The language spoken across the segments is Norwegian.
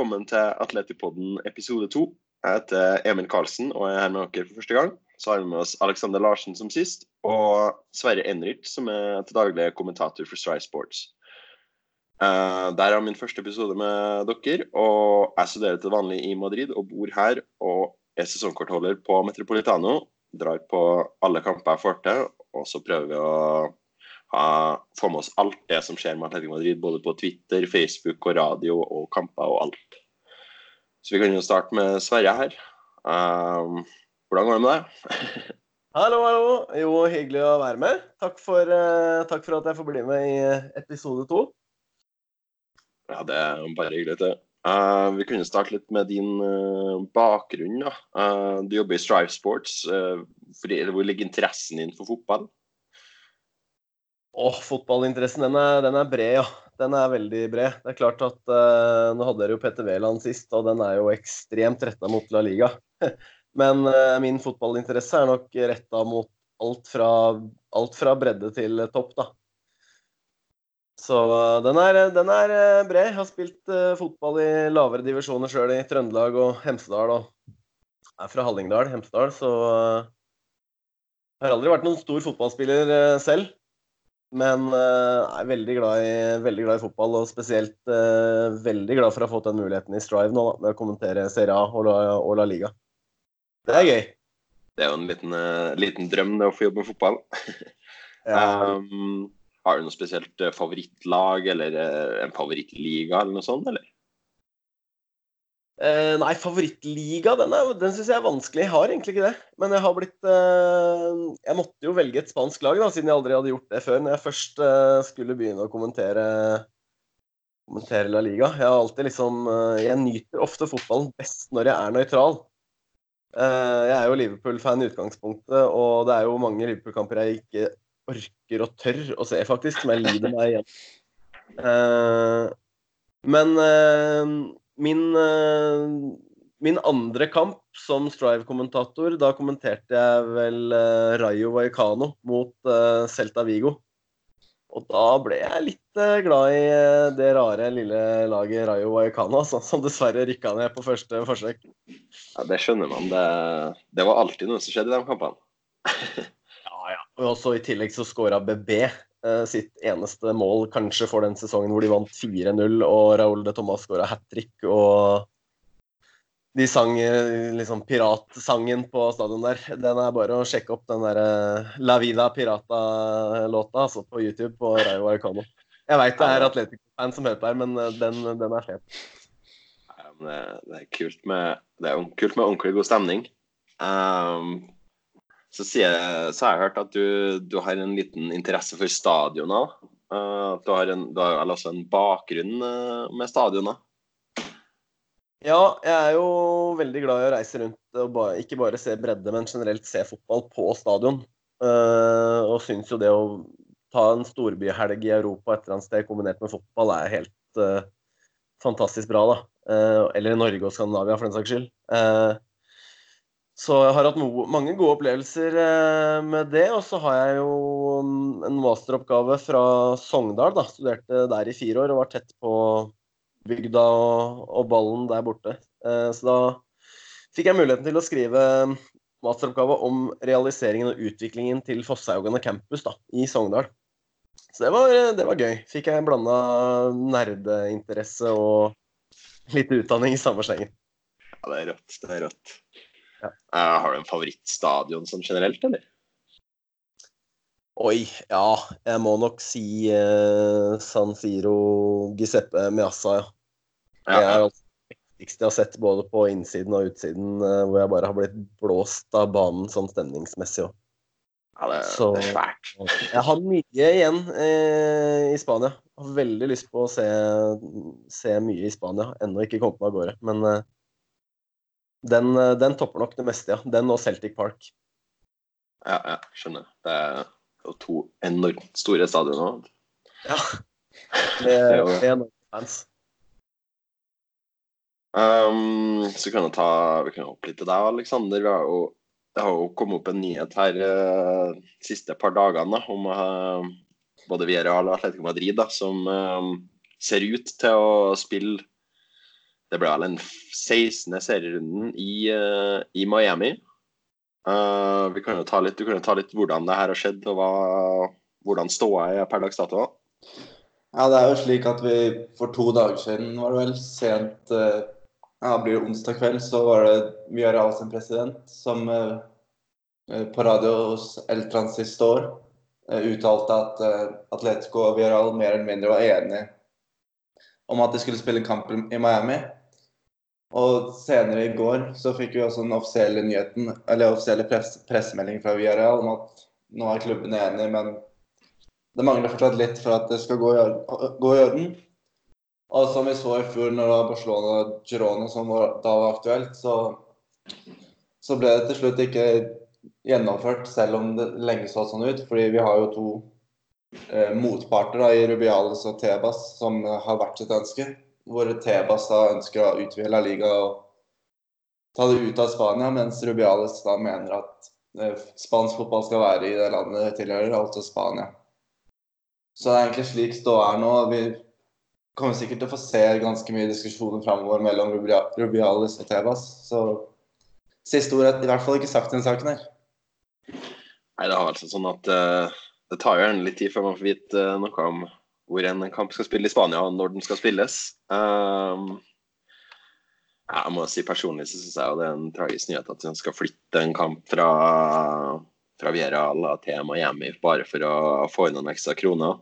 velkommen til Atletipodden episode to. Jeg heter Emil Karlsen og er her med dere for første gang. Så har vi med oss Alexander Larsen som sist, og Sverre Enrich, som er til daglig kommentator for Strive Sports. Uh, der er min første episode med dere, og jeg studerer til vanlig i Madrid og bor her og er sesongkortholder på Metropolitano. Drar på alle kamper jeg får til, og så prøver vi å ha, få med oss alt det som skjer med Atletico Madrid, både på Twitter, Facebook og radio og kamper og alt. Så vi kan jo starte med Sverre her. Um, hvordan går det med deg? hallo, hallo. Jo, hyggelig å være med. Takk for, uh, takk for, at jeg får bli med i episode to. Ja, det er bare hyggelig. det. Uh, vi kunne starte litt med din uh, bakgrunn. Uh, du jobber i Strive Sports. hvor ligger interessen din for fotball? Åh, fotballinteressen den er, den er, bred, ja. Den er veldig bred. Det er klart at uh, Nå hadde dere jo Petter Wæland sist, og den er jo ekstremt retta mot La Liga. Men uh, min fotballinteresse er nok retta mot alt fra, alt fra, bredde til topp, da. Så uh, den, er, den, er, bred. Jeg har spilt fotball i lavere divisjoner sjøl, i Trøndelag og Hemsedal. Og er fra Hallingdal, Hemsedal, så jeg har aldri vært noen stor fotballspiller selv. Men uh, er veldig glad, i, veldig glad, i, fotball, og spesielt uh, veldig glad for å ha fått den muligheten i Strive nå, da, med å kommentere Serie A og La, og La, Liga. Det er gøy. Det er jo en liten, uh, liten drøm det å få jobbe med fotball. ja. um, har du noe spesielt favorittlag eller en favorittliga eller noe sånt, eller? Eh, nei, favorittliga, den, er, den syns jeg er vanskelig. Jeg har egentlig ikke det. Men jeg har blitt eh, Jeg måtte jo velge et spansk lag, da, siden jeg aldri hadde gjort det før. Når jeg først eh, skulle begynne å kommentere, kommentere La Liga. Jeg har alltid liksom eh, Jeg nyter ofte fotballen best når jeg er nøytral. Eh, jeg er jo Liverpool-fan i utgangspunktet, og det er jo mange Liverpool-kamper jeg ikke orker og tør å se, faktisk, som jeg lider meg igjen. Eh, men min, eh, min andre kamp som Strive-kommentator, da kommenterte jeg vel uh, Rayo Vallecano mot uh, Celta Vigo. Og da ble jeg litt glad i det rare lille laget Rayo Vallecano, altså, som dessverre rykka ned på første forsøk. Ja, Det skjønner man. Det, det var alltid noe som skjedde i de kampene. ja, ja. Og også i tillegg så skåra BB Eh, sitt eneste mål kanskje for den sesongen hvor de vant 4-0, og Raúl de Tomàs skåra hat trick. Og de sang eh, liksom piratsangen på stadion der. Den er bare å sjekke opp den derre eh, La Vida Pirata-låta altså på YouTube på Rayo Arcano. Jeg veit det er Atletico-fan som hører på her, men den, den er fet. Det, det, er kult med, det er kult med ordentlig god stemning. Um, så, jeg, så, har jeg hørt at du, du, har en liten interesse for stadioner. Uh, du har, en, du også en bakgrunn uh, med stadioner. Ja, jeg er jo veldig glad i å reise rundt og ba, ikke bare se bredde, men generelt se fotball på stadion. Uh, og syns jo det å ta en storbyhelg i Europa et eller annet sted kombinert med fotball er helt fantastisk bra, da. eller i Norge og Skandinavia, for den saks skyld. Uh, så jeg har hatt mange gode opplevelser eh, med det. Og så har jeg jo en masteroppgave fra Sogndal. da, Studerte der i fire år og var tett på bygda og, og ballen der borte. Eh, så da fikk jeg muligheten til å skrive masteroppgave om realiseringen og utviklingen til Fosshaugane campus da, i Sogndal. Så det var, det var gøy. Fikk jeg blanda nerdeinteresse og litt utdanning i samme slengen. Ja, det er rått. Det er rått. Ja. Uh, har du en favorittstadion sånn generelt, eller? Oi, ja. Jeg må nok si uh, San Siro Giuseppe Miassa, ja. ja. Det er altså det viktigste jeg har sett både på innsiden og utsiden, uh, hvor jeg bare har blitt blåst av banen sånn stemningsmessig òg. Ja, det, Så, det, er svært. jeg har mye igjen eh, i Spania. Jeg har veldig lyst på å se, se mye i Spania. Ennå ikke kommet meg av gårde. Men eh, den, eh, den, topper nok det meste, ja. Den og Celtic Park. Ja, ja, skjønner. Det er jo to enormt store stadioner. Ja. Det er enormt fans. Um, så kan jeg ta Vi kan hoppe litt til deg, Aleksander. Det har jo kommet opp en nyhet her uh, siste par dagene da, om uh, både Villarreal og Atletico Madrid da, som uh, ser ut til å spille det ble vel den 16. serierunden i, uh, i Miami. Uh, vi kan jo ta litt, du kan jo ta litt hvordan det her har skjedd, og hva, hvordan ståa er per dags dato. Ja, det er jo slik at vi for to dager siden, var det vel, sent uh, ja, blir det onsdag kveld, så var det Villarreal sin president som på radio hos El Transistor uttalte at Atletico og Villarreal mer eller mindre var enige om at de skulle spille kamp i Miami. Og senere i går så fikk vi også den offisielle nyheten, eller offisielle press, pressemelding fra Villarreal om at nå er klubben enig, men det mangler fortsatt litt for at det skal gå i, gå i orden. Og som vi så i fjor når det var Barcelona og Girona som var, da var aktuelt, så, så, ble det til slutt ikke gjennomført, selv om det lenge så sånn ut. Fordi vi har jo to eh, motparter da, i Rubiales og Tebas som har vært sitt ønske hvor Tebas da ønsker å utvide La Liga og ta det ut av Spania, mens Rubiales da mener at eh, spansk fotball skal være i det landet det tilhører, altså Spania. Så det er egentlig slik ståa er nå. Vi kommer sikkert til å få se ganske mye diskusjoner framover mellom Rubiales og Tebas. Så siste ord er i hvert fall ikke sagt i den saken her. Nei, det har altså sånn at uh, det tar jo gjerne litt tid før man får vite uh, noe om hvor en kamp skal spille i Spania, og når den skal spilles. Um, jeg må si Personlig så syns jeg det er en tragisk nyhet at han skal flytte en kamp fra, fra Villarreal til Miami bare for å få inn noen ekstra kroner.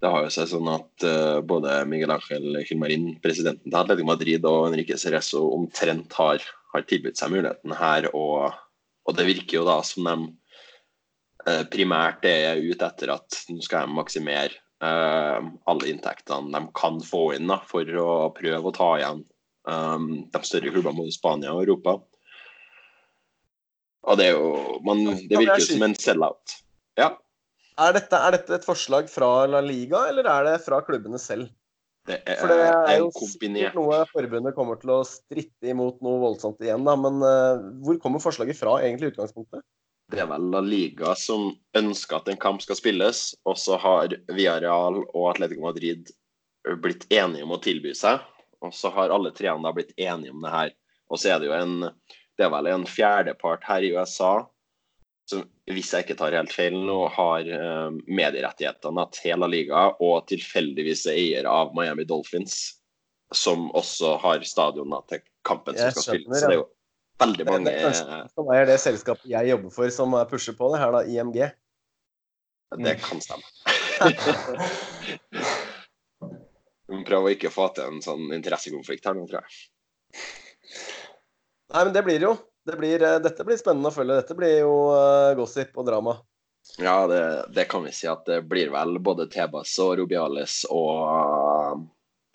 Det har jo seg sånn at uh, både Miguel Ángel Hilmarin, presidenten til Atletico Madrid, og Enrique Cerezo omtrent har, har tilbudt seg muligheten her. Og, og, det virker jo da som de uh, primært er ute etter at nå skal de maksimere alle inntektene de kan få inn da, for å prøve å ta igjen um, de større klubbene både Spania og Europa. Og det er jo man, Det virker jo som en sell-out. Ja. Er dette, er dette, et forslag fra La Liga, eller er det fra klubbene selv? Det er, For det er jo kombinert. noe forbundet kommer til å stritte imot noe voldsomt igjen, da. Men uh, hvor kommer forslaget fra, egentlig, i utgangspunktet? Det er vel La Liga som ønsker at en kamp skal spilles, og så har Villarreal og Atletico Madrid blitt enige om å tilby seg. Og så har alle treene da blitt enige om det her. Og så er det jo en det er vel en fjerdepart her i USA som, hvis jeg ikke tar helt feil nå, har eh, medierettighetene til La Liga og tilfeldigvis er eier av Miami Dolphins, som også har stadionene til kampen som skal spilles. Så det er jo veldig mange Det er det selskapet jeg jobber for, som pusher på det her, da. IMG. Det kan stemme. Vi må prøve å ikke få til en sånn interessekonflikt her nå, tror jeg. Nei, men det blir jo. Det blir, eh, dette blir spennende å følge. Dette blir jo uh, gossip og drama. Ja, det, det, kan vi si at det blir vel både Tebas og Rubiales og uh,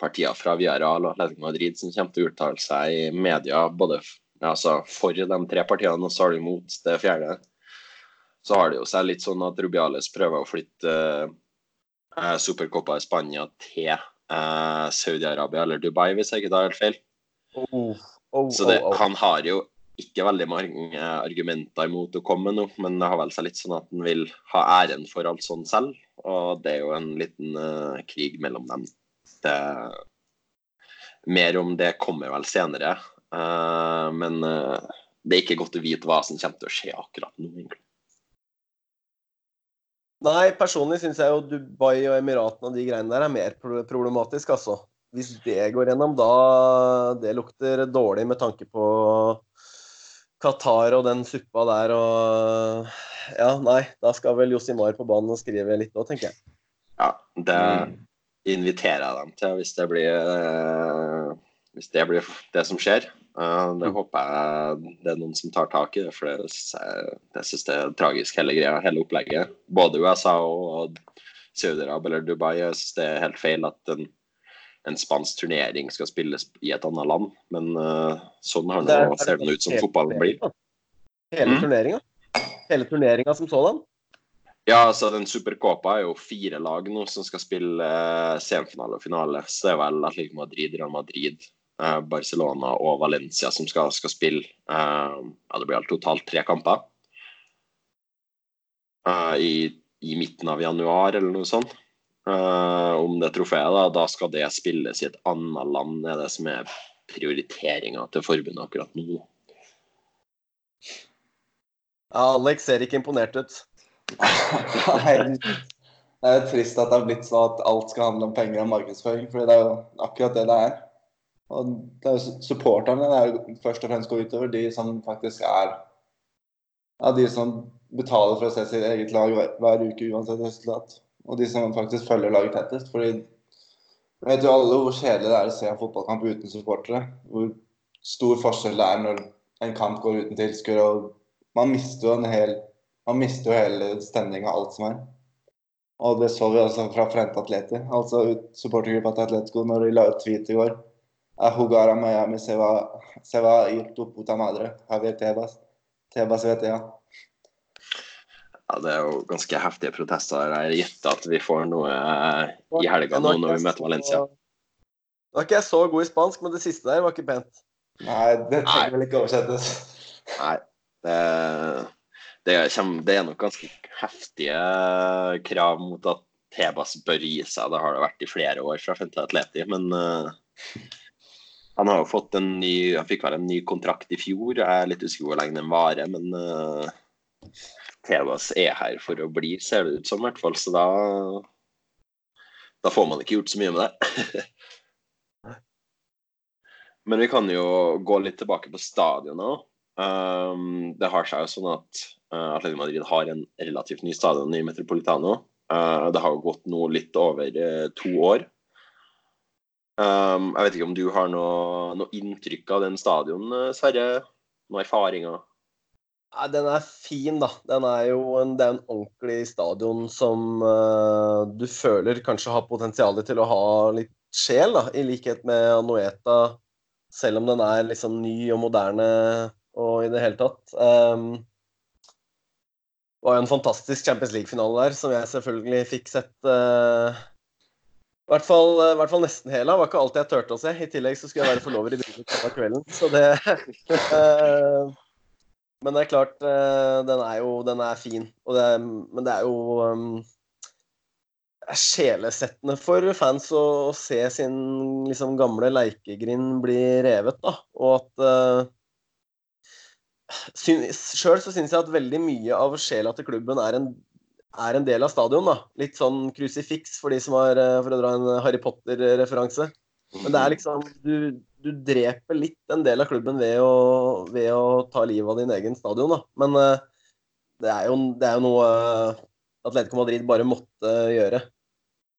partier fra Villarreal og Atletico Madrid som kommer til å uttale seg i media både altså for de tre partiene, og så har du imot det fjerde. Så har det jo seg litt sånn at Rubiales prøver å flytte eh, Supercopa i Spania til eh, Saudi-Arabia eller Dubai, hvis jeg ikke tar helt feil. Oh, oh, så det, oh, han har jo ikke veldig mange argumenter imot å komme nå, men det har vel seg litt sånn at han vil ha æren for alt sånn selv. Og det er jo en liten uh, krig mellom dem. Det, mer om det kommer vel senere. Uh, men uh, det er ikke godt å vite hva som kommer til å skje akkurat nå, egentlig. Nei, personlig syns jeg jo Dubai og Emiratene og de greiene der er mer problematisk, altså. Hvis det går gjennom, da Det lukter dårlig med tanke på Qatar og den suppa der og Ja, nei, da skal vel Josimar på banen og skrive litt òg, tenker jeg. Ja, det inviterer jeg dem til hvis det blir uh, hvis det blir det som skjer. Uh, det mm. håper jeg det er noen som tar tak i for det, jeg synes det er tragisk, hele greia, hele opplegget. Både USA og Saudi-Arabia eller Dubai. Jeg synes det er helt feil at en, en, spansk turnering skal spilles i et annet land, men uh, sånn har det, det ser det ut som fotballen blir. Hele mm. turneringa? Hele turneringa som sådan? Ja, altså den Supercopa er jo fire lag nå som skal spille uh, semifinale og finale. Så det er vel Atletico Madrid, Real Madrid, Eh, Barcelona og Valencia som skal, skal spille. Eh, ja, det blir totalt tre kamper. Eh, I, I, midten av januar eller noe sånt. om det trofeet. Da, da skal det spilles i et annet land, er det som er prioriteringa til forbundet akkurat nå. Ja, Alex ser ikke imponert ut. Nei, det er jo trist at det har blitt sånn at alt skal handle om penger og markedsføring, for det er jo akkurat det det er. Og det er jo supporterne det er først og fremst går utover, de som faktisk er ja, de som betaler for å se sitt eget lag hver uke uansett resultat. Og de som faktisk følger laget tettest. fordi vi vet jo alle hvor kjedelig det er å se en fotballkamp uten supportere. Hvor stor forskjell det er når en kamp går uten tilskuere. og Man mister jo en hel man mister jo hele stemninga, alt som er. Og det så vi også fra Frente Atleti, altså supportergruppa til Atletico, når de la ut tweet i går. Ahugara Miami se va, se va ir tu puta madre. Javier Tebas. Tebas vet ja. Ja, Det er jo ganske heftige protester. Jeg gjetter at vi får noe i helga nå når vi møter Valencia. Nå er ikke jeg så god i spansk, men det siste der var ikke pent. Nei, det trenger vel ikke oversettes. Nei, det, det, kommer, det er nok ganske heftige krav mot at Tebas bør gi seg. Det har det vært i flere år fra Fente Atleti. Men uh, han har jo fått en ny Han fikk vel en ny kontrakt i fjor. Jeg er litt usikker hvor lenge den varer, men uh, Tebas er her for å bli, ser det ut som, i hvert fall. Så da, da får man ikke gjort så mye med det. Men vi kan jo gå litt tilbake på stadionet òg. Um, det har seg jo sånn at uh, Atletico Madrid har en relativt ny stadion i Metropolitano. Uh, det har jo gått nå litt over uh, to år. Um, jeg vet ikke om du har noe, noe inntrykk av den stadion, Sverre? Noen erfaringer? Ja, den er fin, da. Den er jo en, det er en ordentlig stadion som uh, du føler kanskje har potensial til å ha litt sjel, da, i likhet med Anoeta. Selv om den er liksom ny og moderne og i det hele tatt. Um, det var jo en fantastisk Champions League-finale der, som jeg selvfølgelig fikk sett uh, i hvert, fall, I hvert fall, nesten. Det var ikke alt jeg turte å se. I tillegg så skulle jeg være forlover i bryllup av kvelden. Så det uh, Men det er klart, den er jo den er fin. Det men det er jo um, sjelesettende for fans å, å se sin liksom, gamle leikegrind bli revet. da, Og at Sjøl så syns jeg at veldig mye av sjela til klubben er en, er en del av stadion. da. Litt sånn krusifiks for de som har eh, For å dra en Harry Potter-referanse. Men det er liksom du, du, dreper litt en del av klubben ved å, ved å ta livet av din egen stadion, da. Men uh, det, er jo, det, er jo, noe uh, Atletico Madrid bare måtte gjøre.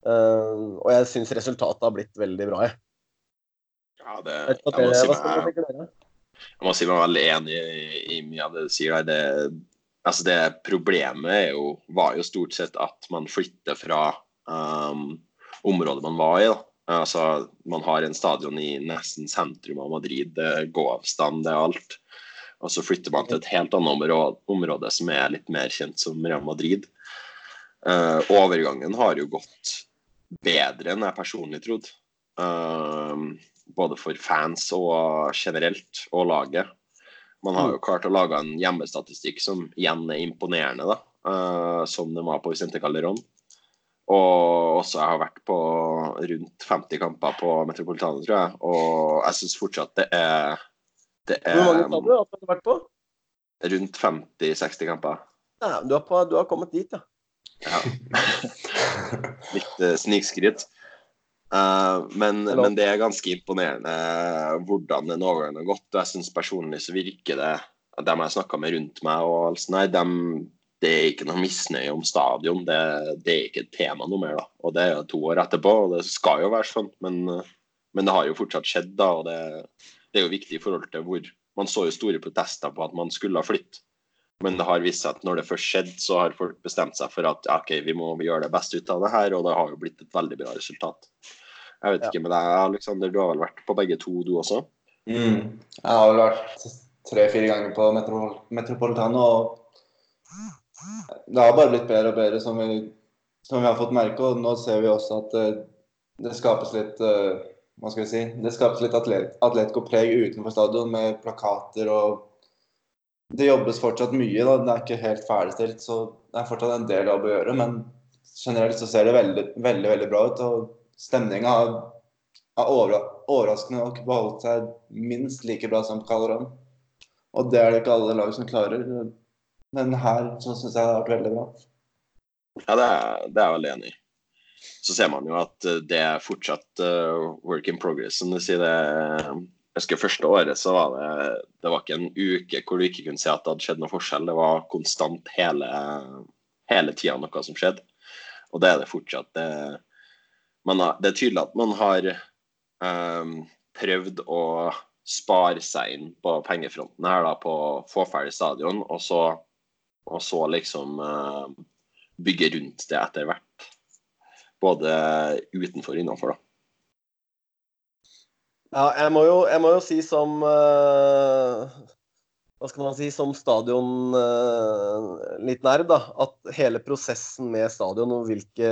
Uh, og jeg syns resultatet har blitt veldig bra, jeg. Ja, det, jeg må si meg jeg må si meg veldig enig i, i, mye av det du sier der. Det, altså det problemet jo, var jo stort sett at man flytter fra um, området man var i. da. Altså, man har en stadion i nesten sentrum av Madrid. Det er gåavstand, det er alt. Og så flytter man til et helt annet område, som er litt mer kjent som Real Madrid. Uh, overgangen har jo gått bedre enn jeg personlig trodde. Uh, både for fans og generelt, og laget. Man har jo mm. klart å lage en hjemmestatistikk som igjen er imponerende, da. Uh, som det var på Vicente Calderón. Og også jeg har vært på rundt 50 kamper på Metropolitane, tror jeg. Og jeg syns fortsatt det er, det er Hvor mange sa du at du har vært på? Rundt 50-60 kamper. Ja, du, har på, du har kommet dit, ja. ja. Litt uh, snikskryt. Uh, men, men, det er ganske imponerende hvordan den overgangen har gått. og jeg synes personlig så virker det at Dem jeg snakka med rundt meg, og alt sånt, nei, dem, det er ikke noe misnøye om stadion. Det, det, er ikke et tema noe mer. da, og Det er jo to år etterpå, og det skal jo være sånn. Men, men det har jo fortsatt skjedd, da, og det, det, er jo viktig i forhold til hvor Man så jo store protester på at man skulle ha flytte. Men det har vist seg at når det først skjedde, så har folk bestemt seg for at ok, vi må gjøre det beste ut av det her, og det har jo blitt et veldig bra resultat. Jeg vet ikke med deg, Alexander, du har vel vært på begge to, du også? Mm. Jeg har vel vært tre-fire ganger på Metropol Metropolitano, og det har bare blitt bedre og bedre, som vi, som vi har fått merke. Og nå ser vi også at uh, det skapes litt uh, hva skal vi si, det skapes litt atlet Atletico-preg utenfor stadion med plakater og Det jobbes fortsatt mye. da, Det er ikke helt ferdigstilt, så det er fortsatt en del jobb å gjøre. Men generelt så ser det veldig, veldig, veldig bra ut. Og stemninga er overraskende nok beholdt seg minst like bra som på Calderón. Og det er det ikke alle lag som klarer. Men her så syns jeg det har vært veldig bra. Ja, det er, det er jeg veldig enig i. Så ser man jo at eh, det er fortsatt uh, work in progress, som du sier. det jeg husker Første året så var det det var ikke en uke hvor du ikke kunne se at det hadde skjedd noe forskjell. Det var konstant hele, hele tida noe som skjedde. Og det er det fortsatt. Det, har, det er tydelig at man har um, prøvd å spare seg inn på pengefronten her da, på å få ferdig stadion, og så, og så liksom uh, bygge rundt det etter hvert. Både utenfor og innenfor, da. Ja, jeg må jo, jeg må jo si som uh, Hva skal man si Som stadion uh, litt nær, da. At hele prosessen med stadion og hvilke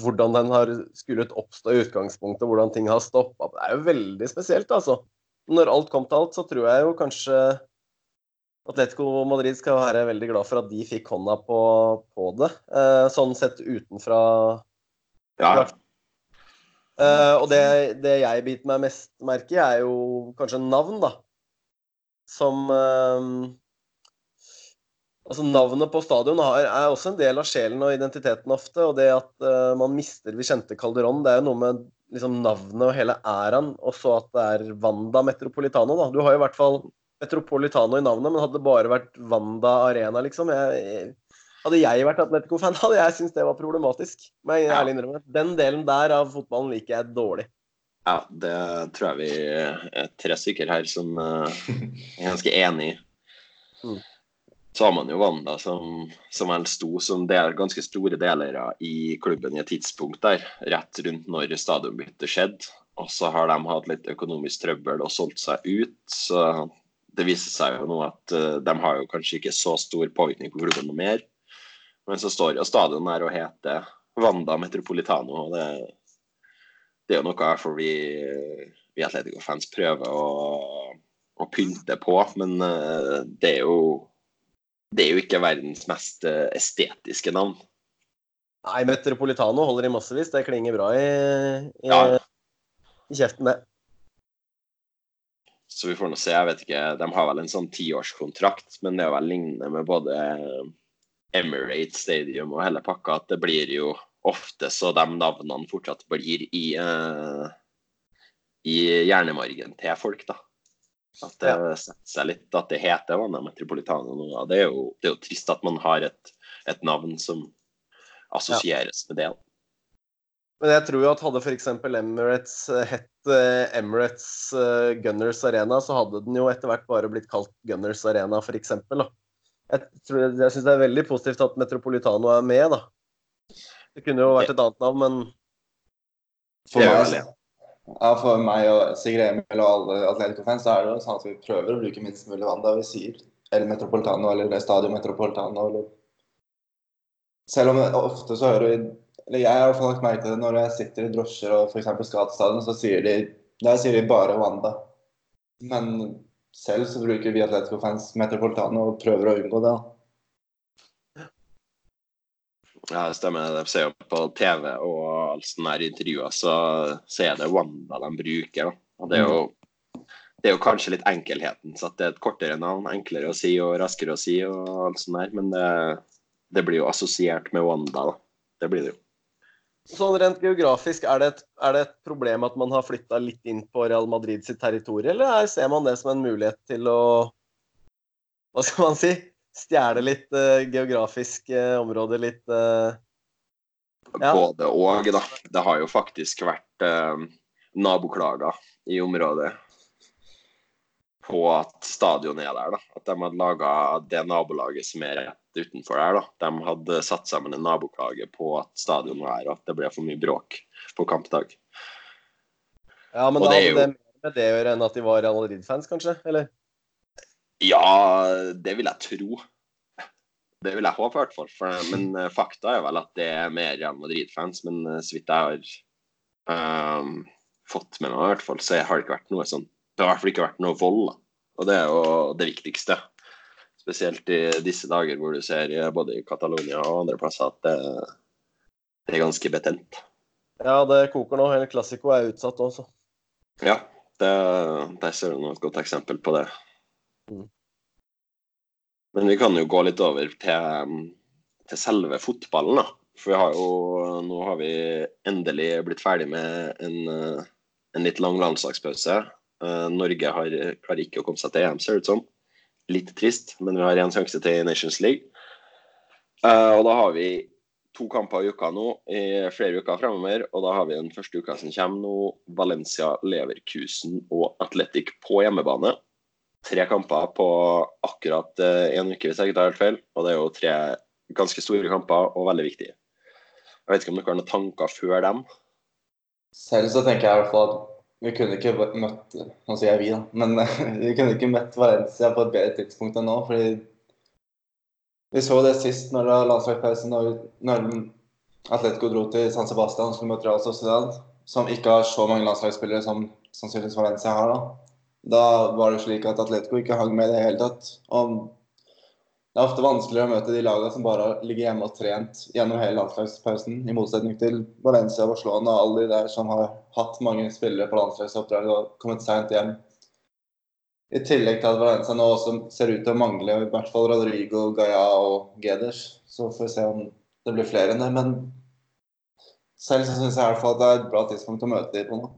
Hvordan den har skullet oppstå i utgangspunktet, hvordan ting har stoppa Det er jo veldig spesielt, altså. Når alt kom til alt, så tror jeg jo kanskje Atletico Madrid skal være veldig glad for at de fikk hånda på, på det. Eh, sånn sett utenfra ja. Uh, og det, det, jeg biter meg mest merke i, er jo kanskje navn, da. Som uh, Altså Navnet på stadion er, også en del av sjelen og identiteten ofte. Og det at uh, man mister Vicente Calderón, det er jo noe med liksom, navnet og hele æraen. Og så at det er Wanda Metropolitano. da. Du har jo i hvert fall Metropolitano i navnet, men hadde det bare vært Wanda Arena, liksom jeg hadde jeg vært Atletico-fan, hadde jeg syntes det var problematisk. Men jeg ærlig innrømme. Den delen der av fotballen liker jeg dårlig. Ja, det tror jeg vi er tre stykker her som uh, er ganske enig i. Mm. Så har man jo Wanda som, som vel sto som del, ganske store deler i klubben i et tidspunkt der, rett rundt når stadionbyttet skjedde. Og så har de hatt litt økonomisk trøbbel og solgt seg ut. Så det viser seg jo nå at uh, de har jo kanskje ikke så stor påvirkning på klubben noe mer. Men så står jo stadion der og heter Wanda Metropolitano. og det, det er jo noe for vi, vi Atletico-fans prøver å, å, pynte på. Men eh, det er, jo, det er jo ikke verdens mest eh, estetiske navn. Nei, Metropolitano holder i massevis. Det klinger bra i, i, ja. i kjeften, det. Så vi får nå se. jeg vet ikke, De har vel en sånn tiårskontrakt, men det er vel lignende med både Emirates Stadium og hele pakka, at det blir jo ofte så de navnene fortsatt blir i, uh, i hjernemargen til folk, da. At det ja. setter seg litt at det heter Vanja Metropolitano nå. Det er, jo, det er jo trist at man har et, et navn som assosieres ja. med det. Men jeg tror jo at hadde f.eks. Emirates eh, hett eh, Emirates Gunners Arena, så hadde den jo etter hvert bare blitt kalt Gunners Arena, f.eks jeg, tror, jeg syns det er veldig positivt at Metropolitano er med, da. Det kunne jo vært et annet navn, men For meg, ja, for meg og Sigrid Emil og alle Atletico-fans så er det jo sånn at vi prøver å bruke minst mulig vann da vi sier El Metropolitano eller Stadio Metropolitano. Eller... Selv om ofte så hører vi eller Jeg har i hvert fall lagt merke til det når jeg sitter i drosjer og f.eks. skal til stadion, så sier de der sier de bare Wanda. Men selv så bruker vi Atletico-fans Metropolitano og prøver å unngå det. Ja, det stemmer. De ser jo på TV og alle sånne her intervjuer, så, så er det Wanda de bruker. Og det er, jo, det er jo kanskje litt enkelheten, så at det er et kortere navn. Enklere å si og raskere å si og alt sånt der. Men det, det blir jo assosiert med Wanda, da. Det blir det jo. Sånn rent geografisk, er det, et, er det et problem at man har flytta litt inn på Real Madrid sitt territorium, eller ser man det som en mulighet til å Hva skal man si? Stjele litt uh, geografisk uh, område, litt uh, ja. Både og, da. Det har jo faktisk vært naboklager i området på at stadionet er der. da. At de hadde laga det nabolaget som er rett utenfor der. da. De hadde satt sammen en naboklage på at stadionet var her, og at det ble for mye bråk på kampdag. Ja, men og da hadde det, jo... mer med det å gjøre enn at de var Real Madrid-fans, kanskje? Eller? Ja, det vil jeg tro. Det vil jeg håpe, i hvert fall. For, men uh, fakta er vel at det er mer Real Madrid-fans. Men uh, så vidt jeg har um, fått med meg, i hvert fall, så har det ikke vært noe sånn det har i hvert fall ikke vært noe vold. Da. Og det er jo det viktigste. Spesielt i disse dager hvor du ser eh, både i Catalonia og andre plasser at det, det er ganske betent. Ja, det koker nå. Hele Classico er utsatt også. Ja, det, der ser du nå et godt eksempel på det. Mm. Men vi kan jo gå litt over til, til selve fotballen, da. For vi har jo, nå har vi endelig blitt ferdig med en, eh, en litt lang landslagspause. Eh, Norge har, klarer ikke å komme seg til EM, ser det ut som. Litt trist, men vi har én sjanse til Nations League. Eh, og da har vi to kamper i uka nå i flere uker fremover. Og da har vi den første uka som kommer nå, Valencia, Leverkusen og Atletic på hjemmebane. Tre kamper på akkurat én uke, hvis jeg ikke tar helt feil. Og det er jo tre ganske store kamper og veldig viktige. Jeg vet ikke om dere har noen tanker før dem? Selv så tenker jeg i hvert fall at vi kunne ikke møtt Nå sier jeg vi, da. Men vi kunne ikke møtt Valencia på et bedre tidspunkt enn nå. fordi vi så det sist når det var landslagspause, når, når Atletico dro til San Sebastian og skulle møte Real Sociedad, som ikke har så mange landslagsspillere som sannsynligvis Valencia har. Da Da var det slik at Atletico ikke hang med i det hele tatt. Og det er ofte vanskeligere å møte de lagene som bare ligger hjemme og trent gjennom hele landslagspausen, i motsetning til Valencia, Barcelona og alle de der som har hatt mange spillere på landslagsoppdrag og kommet seint hjem. I tillegg til at Valencia nå også ser ut til å mangle i hvert fall Rodrigo, Gaia og Geders. Så får vi se om det blir flere enn det. Men selv så syns jeg i hvert fall at det er et bra tidspunkt å møte dem på nå.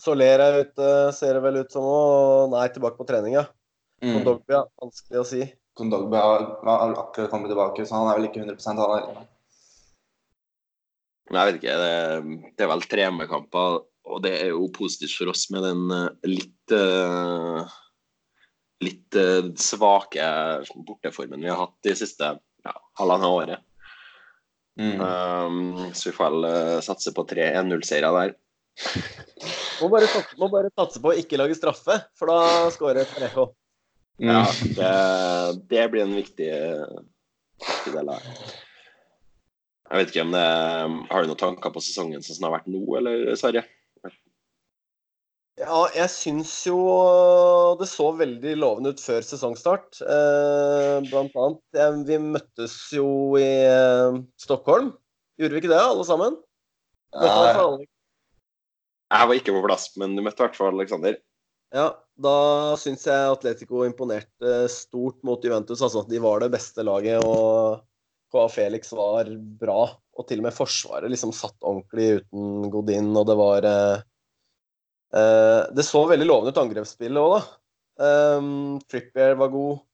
Soler er ute, ser det vel ut som nå. Nei, tilbake på trening, ja. Mm. Dogbia, vanskelig å si. Kondogbe har, har akkurat kommet tilbake, så han er vel ikke 100 han heller. Jeg vet ikke. Det, det er vel tre hjemmekamper, og det er jo positivt for oss med den eh, litt uh, litt uh, svake borteformen vi har hatt de siste ja, halvannet året. Mm. Um, så vi får vel satse på tre 1-0-seire der. Må bare, satse- må bare satse på å ikke lage straffe, for da skårer Parejo. Ja, Mm. det, det blir en viktig, viktig del av det. Jeg vet ikke om det Har du noen tanker på sesongen som har vært nå, eller Sverre? Ja, jeg syns jo det så veldig lovende ut før sesongstart. Eh, blant annet. eh, Vi møttes jo i eh, Stockholm. Gjorde vi ikke det, alle sammen? Møtte. Jeg var ikke på plass, men du møtte i hvert fall Aleksander. Ja, da syns jeg Atletico imponerte stort mot Juventus. Altså, de var det beste laget, og KA Felix var bra. Og til og med Forsvaret liksom satt ordentlig uten Godin, og det var eh, eh, Det så veldig lovende ut angrepsspillet òg, da. Um, Trippier var god.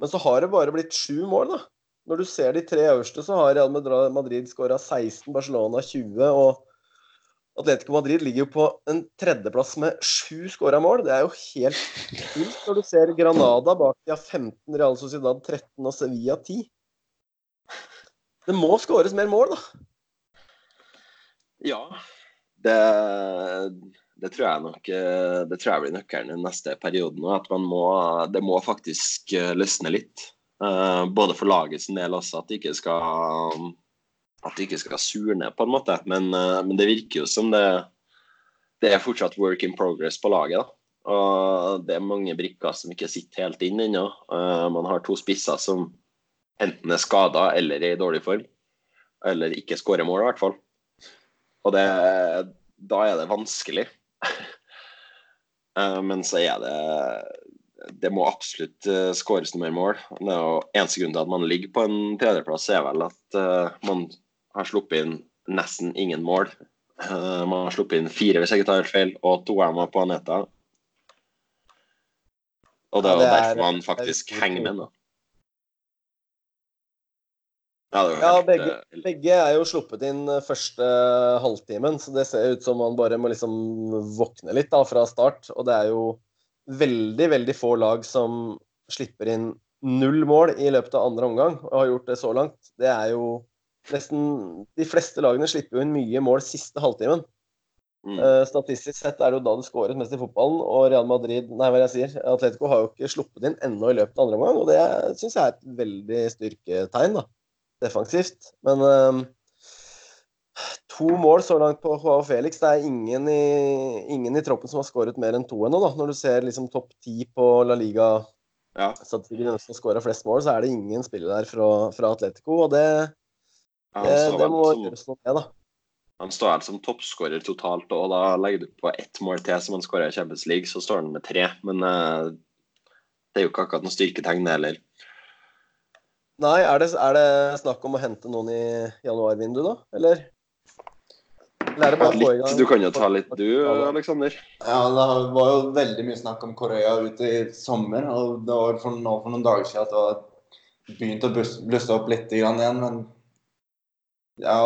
Men så har det bare blitt sju mål, da. Når du ser de tre øverste, så har Real Madrid skåra 16, Barcelona 20. og Atletico Madrid ligger jo på en tredjeplass med sju skåra mål. Det er jo helt kult når du ser Granada bak de har 15, Real Sociedad 13 og Sevilla 10. Det må skåres mer mål, da. Ja. Det, det tror jeg nok eh, Det tror jeg blir nøkkelen den neste perioden. nå. At man må, det må faktisk eh, løsne litt. Eh, Både for laget sin del også, at det ikke skal at det ikke skal surne, på en måte. Men, eh, men det virker jo som det, det er fortsatt work in progress på laget. da. Og det er mange brikker som ikke sitter helt inn ennå. Eh, Man har to spisser som enten er skada eller er i dårlig form. Eller ikke skårer mål, i hvert fall. Og det, da er det vanskelig. Eh, Men så er det Det må absolutt skåres noe mer mål. Det er jo Eneste grunn til at man ligger på en tredjeplass, er vel at man har sluppet inn nesten ingen mål. Eh, Man har sluppet inn fire, hvis jeg ikke tar feil, og to av dem var på Aneta. Og det er jo er- derfor man faktisk er henger med, nå. Ja, er Ja, begge, eh, begge er jo sluppet inn eh, første halvtimen, så det ser ut som man bare må liksom våkne litt da fra start. Og det er jo veldig, veldig få lag som slipper inn null mål i løpet av andre omgang, og har gjort det så langt. Det er jo nesten De fleste lagene slipper jo inn mye mål siste halvtimen. mm. Eh, statistisk sett er det jo da det skåres mest i fotballen, og Real Madrid Nei, hva jeg sier, Atletico har jo ikke sluppet inn ennå i løpet av andre omgang, og det syns jeg er et veldig styrketegn, da, defensivt. Men eh, to mål så langt på Joao Felix. Det er ingen i, ingen i troppen som har skåret mer enn to ennå, da, når du ser liksom topp ti på La Liga Ja. statistikken som skårer flest mål, så er det ingen spillere der fra, fra Atletico. Og det, Han det, står det må som, gjøres noe med, da. han står vel som toppskårer totalt, og da legger du på ett mål til som han skårer i Champions League, så står han med tre. Men uh, det er jo ikke akkurat noe styrketegn, det heller. Nei, er det, er det snakk om å hente noen i januarvinduet, da? Eller? Eller er det bare å få i Litt, gang du kan jo ta litt, du, Aleksander. Ja, det var jo veldig mye snakk om Korea ute i sommer. Og det var for, nå for noen dager siden at det var begynt å blusse opp litt igjen. Men ja,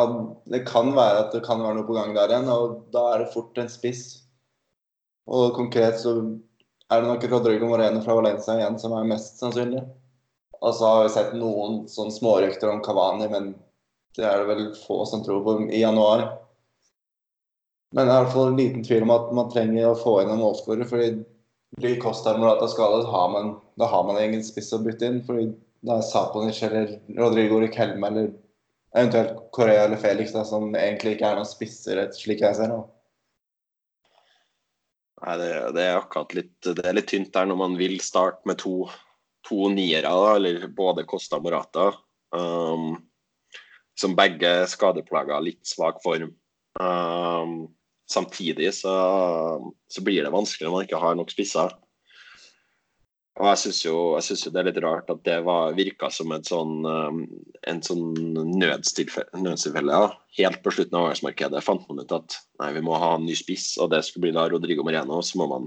det kan være at det kan være noe på gang der igjen. Og da er det fort en spiss. Og konkret så er det nok Rodrigo Moreno fra Valencia igjen som er mest sannsynlig. Og så har vi sett noen sånn smårykter om Kavani, men det er det vel få som tror på i januar. Men det er i hvert fall en liten tvil om at man trenger å få inn en målskårer. fordi blir Costa Morata skadet, har man, da har man ingen spiss å bytte inn. fordi da er Saponic eller Rodrigo Riquelme eller eventuelt Korea eller Felix da, som egentlig ikke er noen spisser, slik jeg ser det. Nei, det, det er akkurat litt, det er litt tynt der når man vil starte med to, to niere, eller både Costa Morata. Um, som begge skadeplaga, litt svak form. Um, samtidig så, så blir det vanskelig når man ikke har nok spisser. Og jeg syns jo, jo det er litt rart at det var, virka som et sånn, um, en sånn nødstilfelle. nødstilfelle ja. Helt på slutten av årsmarkedet fant man ut at nei, vi må ha en ny spiss, og det skulle bli da Rodrigo Moreno. Så må man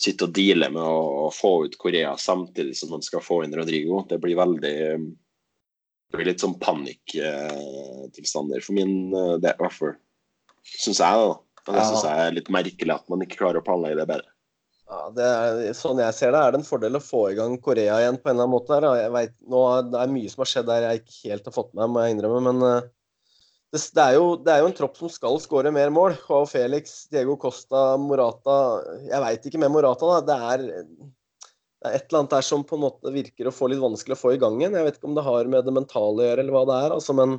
sitte og deale med å, å få ut Korea samtidig som man skal få inn Rodrigo. Det blir veldig Det blir litt sånn panikktilstander for min eh, del, i hvert fall. Syns jeg, da. Og det syns jeg er litt merkelig at man ikke klarer å planlegge det bedre. Ja, er, sånn jeg ser det, er det en fordel å få i gang Korea igjen på en eller annen måte. her. Jeg vet, nå, er- det mye som har skjedd der jeg ikke helt har fått med meg, må jeg innrømme. Men eh, det, det, er jo, det er jo en tropp som skal skåre mer mål. Joao Felix, Diego Costa, Morata Jeg veit ikke med Morata, da. Det er, det er et eller annet der som på en måte virker å få litt vanskelig å få i gang igjen. Jeg vet ikke om det har med det mentale å gjøre, eller hva det er. altså, men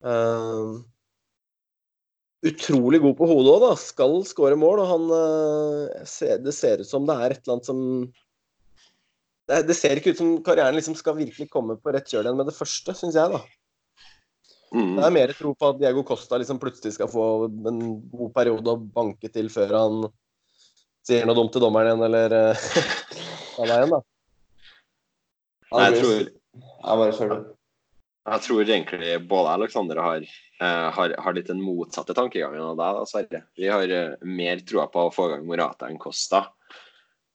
eh, utrolig god på hodet òg, da. Skal skåre mål. Og han eh, ser, Det ser ut som det er et eller annet som Det, det ser ikke ut som karrieren liksom skal virkelig komme på rett kjøl igjen med det første, syns jeg, da. Mm. Det er mer tro på at Diego Costa liksom plutselig skal få en god periode å banke til før han sier noe dumt til dommeren igjen, eller eh, hva det er igjen, da. Nei, jeg tror Jeg bare føler. Jeg tror egentlig både Alexander har, eh, har, har litt den motsatte tankegangen av deg, Sverre. Vi har eh, mer troa på å få i gang Morata enn Costa.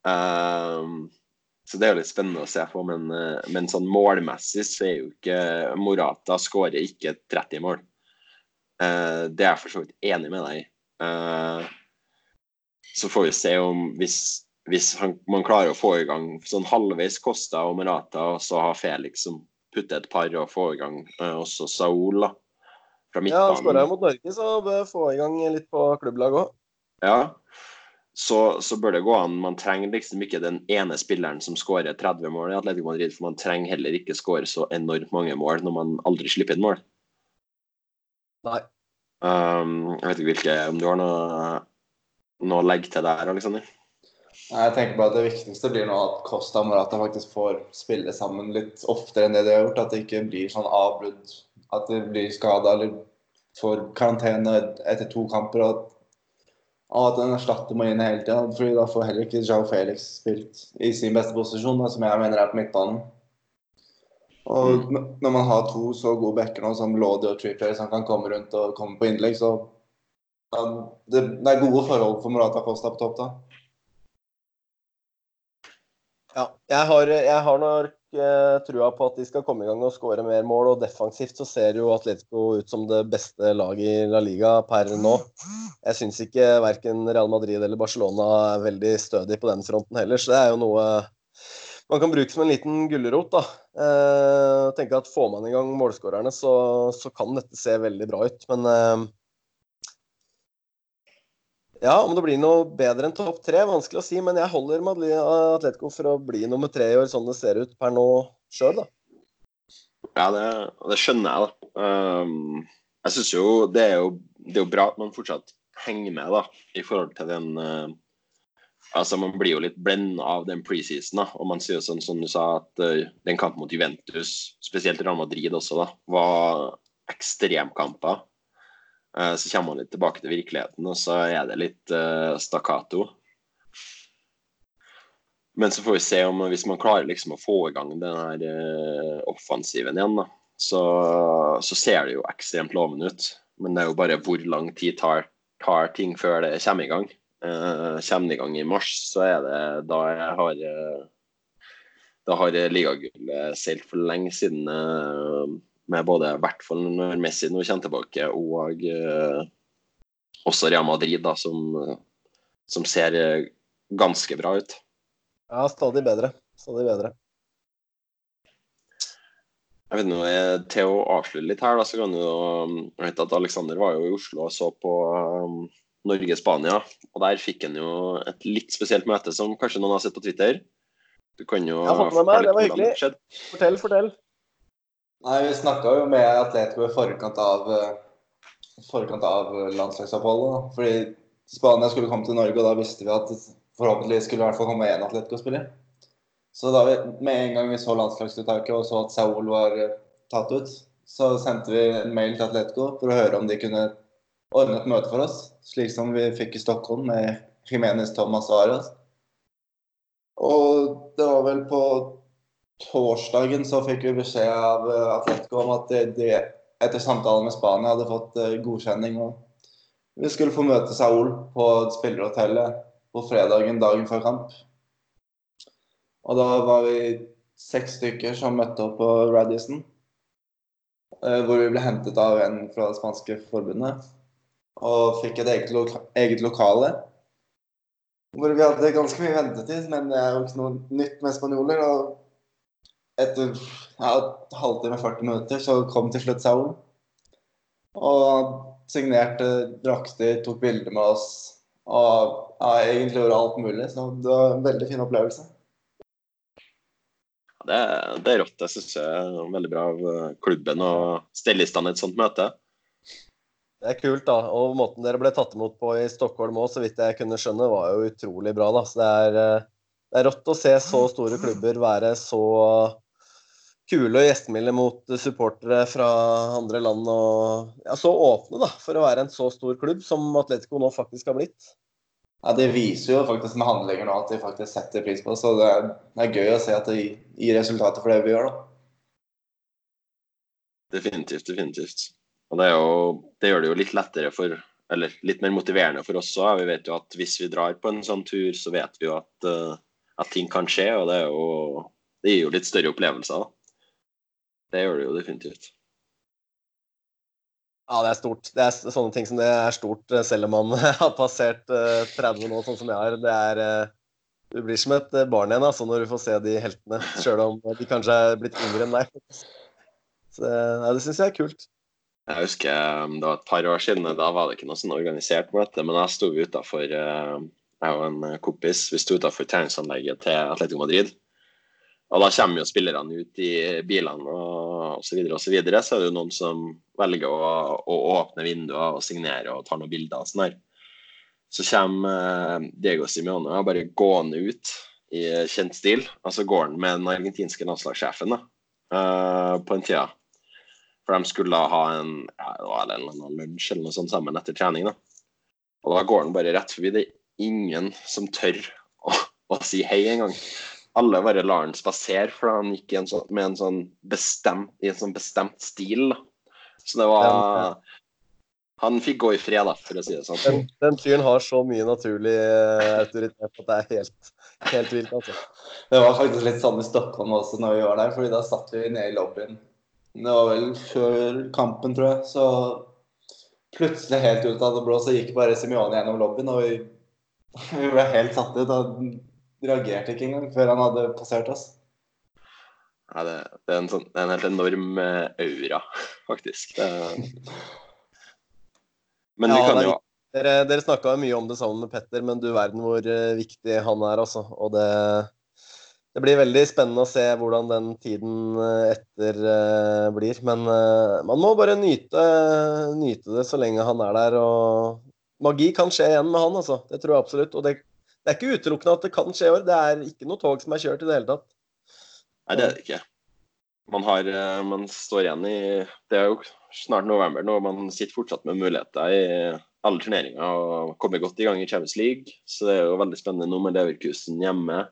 Um, så det er jo litt spennende å se på, men, eh, men sånn målmessig så er jo ikke Morata skårer ikke 30 mål. Uh, det er jeg for så vidt enig med deg i. Uh, så får vi se om hvis, hvis han, man klarer å få i gang sånn halvveis Costa og Morata, og så har Felix som putte et par og få i gang eh, også Saul da, fra Ja, han skåra mot Norge, så bør få i gang litt på klubblag òg. Ja, så, så bør det gå an. Man trenger liksom ikke den ene spilleren som skårer 30 mål i Atletico Madrid, for man trenger heller ikke skåre så enormt mange mål når man aldri slipper inn mål. Nei. Um, jeg vet ikke hvilke, om du har noe, noe å legge til der, Alexander? Jeg tenker bare at Det viktigste blir nå at Costa og Morata faktisk får spille sammen litt oftere enn det de har gjort. At det ikke blir sånn avbrudd, at de blir skada eller får karantene etter to kamper. Og at, og at en erstatter må inn hele tida. fordi da får heller ikke Jao Felix spilt i sin beste posisjon, som jeg mener er på midtbanen. Og mm. når man har to så gode backer nå som Lodi og Trippier som kan komme rundt og komme på innlegg, så ja, det, det er gode forhold for Morata Costa på topp da. Ja, jeg har, jeg har nok eh, trua på at de skal komme i gang og skåre mer mål. Og defensivt så ser jo Atletico ut som det beste laget i La Liga per nå. Jeg syns ikke verken Real Madrid eller Barcelona er veldig stødig på den fronten heller, så det er jo noe man kan bruke som en liten gulrot. da. Eh, tenke at Får man i gang målskårerne, så, så kan dette se veldig bra ut. Men eh, ja, om det blir noe bedre enn topp tre, vanskelig å si. Men jeg holder Madrid Atletico for å bli nummer tre i år, sånn det ser ut per nå sjøl, da. Ja, det, det skjønner jeg, da. Um, jeg syns jo det er jo det er jo bra at man fortsatt henger med, da, i forhold til den uh, Altså, Man blir jo litt blenda av den preseason. da, og man sier jo sånn som du sa, at uh, den kampen mot Juventus, spesielt Real Madrid også, da, var ekstremkamper. Uh, så kommer man litt tilbake til virkeligheten, og så er det litt uh, stakkato. Men så får vi se om hvis man klarer liksom å få i gang den her uh, offensiven igjen, da, så, så, ser det jo ekstremt lovende ut. Men det er jo bare hvor lang tid tar, tar ting før det kommer i gang. Kommer det i gang i mars, så er det da jeg har Da har ligagullet seilt for lenge siden. Med både i hvert fall når Messi nå kommer tilbake, og eh, også Real Madrid, da, som, som, ser ganske bra ut. Ja, stadig bedre. Stadig bedre. Jeg vet noe, Til å avslutte litt her, da, så kan du jeg vet at Alexander var jo i Oslo og så på um, Norge-Spania. og Der fikk han jo et litt spesielt møte, som kanskje noen har sett på Twitter. Du kan jo Jeg har fått med meg, det var hyggelig. Fortell, fortell. Nei, Vi snakka jo med Atletico i forkant av, eh, forkant av landslagsoppholdet. Fordi Spania skulle komme til Norge, og da visste vi at forhåpentligvis skulle i hvert fall komme én Atletico-spiller. Så da vi med en gang vi så landslagsuttaket og så at Saul var eh, tatt ut, så sendte vi en mail til Atletico for å høre om de kunne ordne et møte for oss, slik som vi fikk i Stockholm med Jimenez, Thomas og Arias. Og det var vel på torsdagen så fikk vi beskjed av eh, Atletico om at de, etter samtale med Spania hadde fått uh, godkjenning. og Vi skulle få møte Saul på spillerhotellet på fredagen dagen før kamp. Og da var vi seks stykker som møtte opp på Radisson. Uh, hvor vi ble hentet av en fra det spanske forbundet. Og fikk et eget, loka eget lokale. Hvor vi hadde ganske mye ventetid, men det er jo ikke noe nytt med spanjoler. og etter ja, halvtime, 40 minutter, så kom til slutt Saul. Og signerte drakter, tok bilder med oss. Og ja, egentlig gjorde alt mulig. Så det var en veldig fin opplevelse. Det, det er rått. Det syns jeg er veldig bra av eh, klubben å stelle i stand et sånt møte. Det er kult, da. Og måten dere ble tatt imot på i Stockholm òg, så vidt jeg kunne skjønne, var jo utrolig bra. da. Så det er, eh, det er rått å se så store klubber være så kule og gjestmilde mot supportere fra andre land. Og ja, så åpne da, for å være en så stor klubb som Atletico nå faktisk har blitt. Ja, Det viser jo faktisk med handlinger nå at de faktisk setter pris på oss. Så det er, det er gøy å se at det gir resultater for det vi gjør. da. Definitivt, definitivt. Og det, jo, det, gjør det jo litt lettere for Eller litt mer motiverende for oss òg. Vi vet jo at hvis vi drar på en sånn tur, så vet vi jo at, uh, at ting kan skje. Og det, jo, det gir jo litt større opplevelser. da. Det gjør det jo definitivt. Ja, det er stort. Det er sånne ting som det er stort eh, selv om man har passert 30 eh, nå, sånn som jeg har. Det er eh, Du blir som et barn igjen altså, når du får se de heltene, sjøl om de kanskje er blitt yngre enn deg. Så ja, det syns jeg er kult. Jeg husker det var et par år siden, da var det ikke noe sånn organisert møte, men da sto utafor Jeg og en kompis vi sto utafor treningsanlegget til Atletico Madrid. Og da kommer jo spillerne ut i bilene og osv. Videre, og så, videre. så er det jo noen som velger å, å åpne vinduer og signere og ta noen bilder og sånn her. Så kommer eh, Diego Simione bare gående ut i kjent stil. Altså går han med den argentinske landslagssjefen da, uh, på en tida. For de skulle da ha en, ja, en eller annen lunsj eller noe sånt sammen etter trening. da. Og da går han bare rett forbi. Det er ingen som tør å, å si hei engang alle bare lar han spasere, for han gikk en sånn, med en sånn bestemt, i en sånn bestemt stil. Så det var Han fikk gå i fred, da, for å si det sånn. Den, den fyren har så mye naturlig uh, autoritet at det er helt, helt vilt, altså. Det var faktisk litt sånn i Stockholm også når vi var der, fordi da satt vi nede i lobbyen. Det var vel før kampen, tror jeg. Så plutselig helt ut av det blå så gikk bare Simione gjennom lobbyen, og vi, vi ble helt satt ut. Reagerte ikke engang før han hadde passert oss. Nei, det, det, er sånn, det, er en helt enorm eh, aura, faktisk. Det... Men ja, vi kan jo Dere, dere snakka mye om det sammen med Petter, men du verden hvor uh, viktig han er, altså. Og det, det, blir veldig spennende å se hvordan den tiden uh, etter uh, blir. Men man må bare nyte, nyte, det så lenge han er der. Og magi kan skje igjen med han, altså. Det tror jeg absolutt. Og det Det er ikke utelukkende at det kan skje i år. Det er ikke noe tog som er kjørt i det hele tatt. Nei, det er det ikke. Man, har, eh, man står igjen i Det er jo snart november nå, man sitter fortsatt med muligheter i alle turneringer og kommer godt i gang i Champions League. Så det er jo veldig spennende nå med Leverkusen hjemme.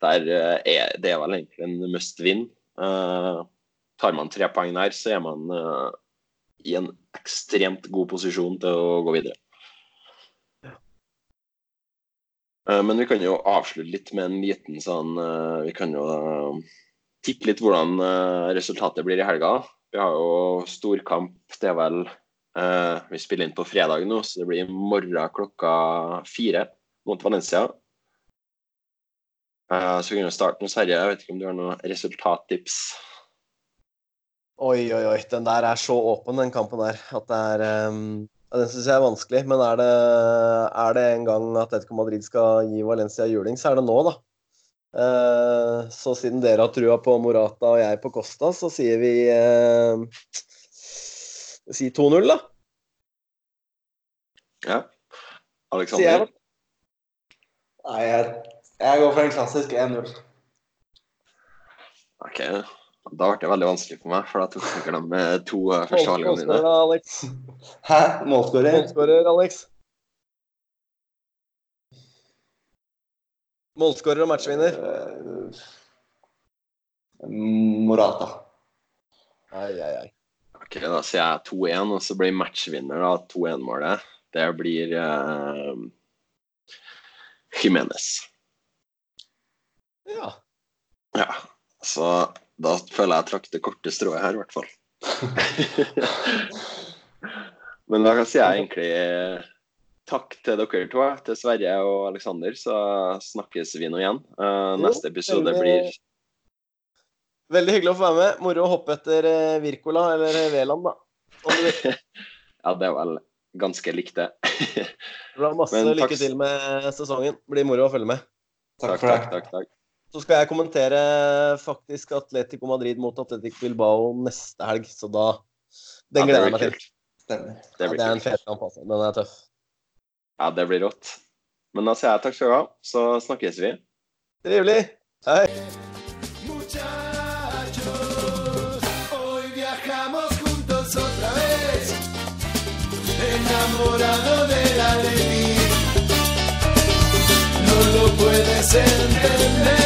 Der eh, er det vel egentlig en must win. Uh, tar man tre poeng der, så er man uh, i en ekstremt god posisjon til å gå videre. Uh, men vi kan jo avslutte litt med en liten sånn Vi kan jo tippe litt hvordan resultatet blir i helga. Vi har jo storkamp. Det er vel Vi spiller inn på fredag nå, så det blir i morgen klokka fire mot Valencia. Så vi kan jo starte med Sverige. Jeg vet ikke om du har noen resultattips? Oi, oi, oi. Den der er så åpen, den kampen der. At det er um, Den syns jeg er vanskelig. Men er det, er det en gang Atletico Madrid skal gi Valencia juling, så er det nå, da. Uh, så siden dere har trua på Morata og jeg på Costa, så sier vi eh, Si 2-0, da. Ja. Alexander? Nei, jeg, jeg går for en klassisk 1-0. OK. Da ble det veldig vanskelig for meg, for da tok sikkert de med to første valgene mine. Alex. Hæ? Målskårer? Målskårer, Alex. Målskårer og matchvinner? Uh, Morata. Ai, ai, ai. Ok, Da sier jeg 2-1, og så blir matchvinner da 2-1-målet. Det blir uh, Jimenez. Ja. Ja, så da føler jeg jeg trakk det korte strået her, i hvert fall. Men da kan jeg egentlig eh, takk til dere to, til Sverre og Aleksander. Så snakkes vi nå igjen. Uh, neste episode blir Veldig hyggelig å få være med. Moro å hoppe etter Virkola, Wirkola eller Veland, da. ja, det er vel ganske likt, det. Bra, masse Men, lykke til med sesongen. Blir moro å følge med. Takk, takk, takk, takk, takk. Så skal jeg kommentere faktisk Atletico Madrid mot Atletico Bilbao neste helg, så da Den gleder jeg meg til. Stemmer. Det, ja, det er en fet kamp, altså. Den er tøff. Ja, det blir rått. Men da sier jeg takk skal du ha, så snakkes vi. Trivelig. Hei. enamorado de la alegría. No lo puedes entender,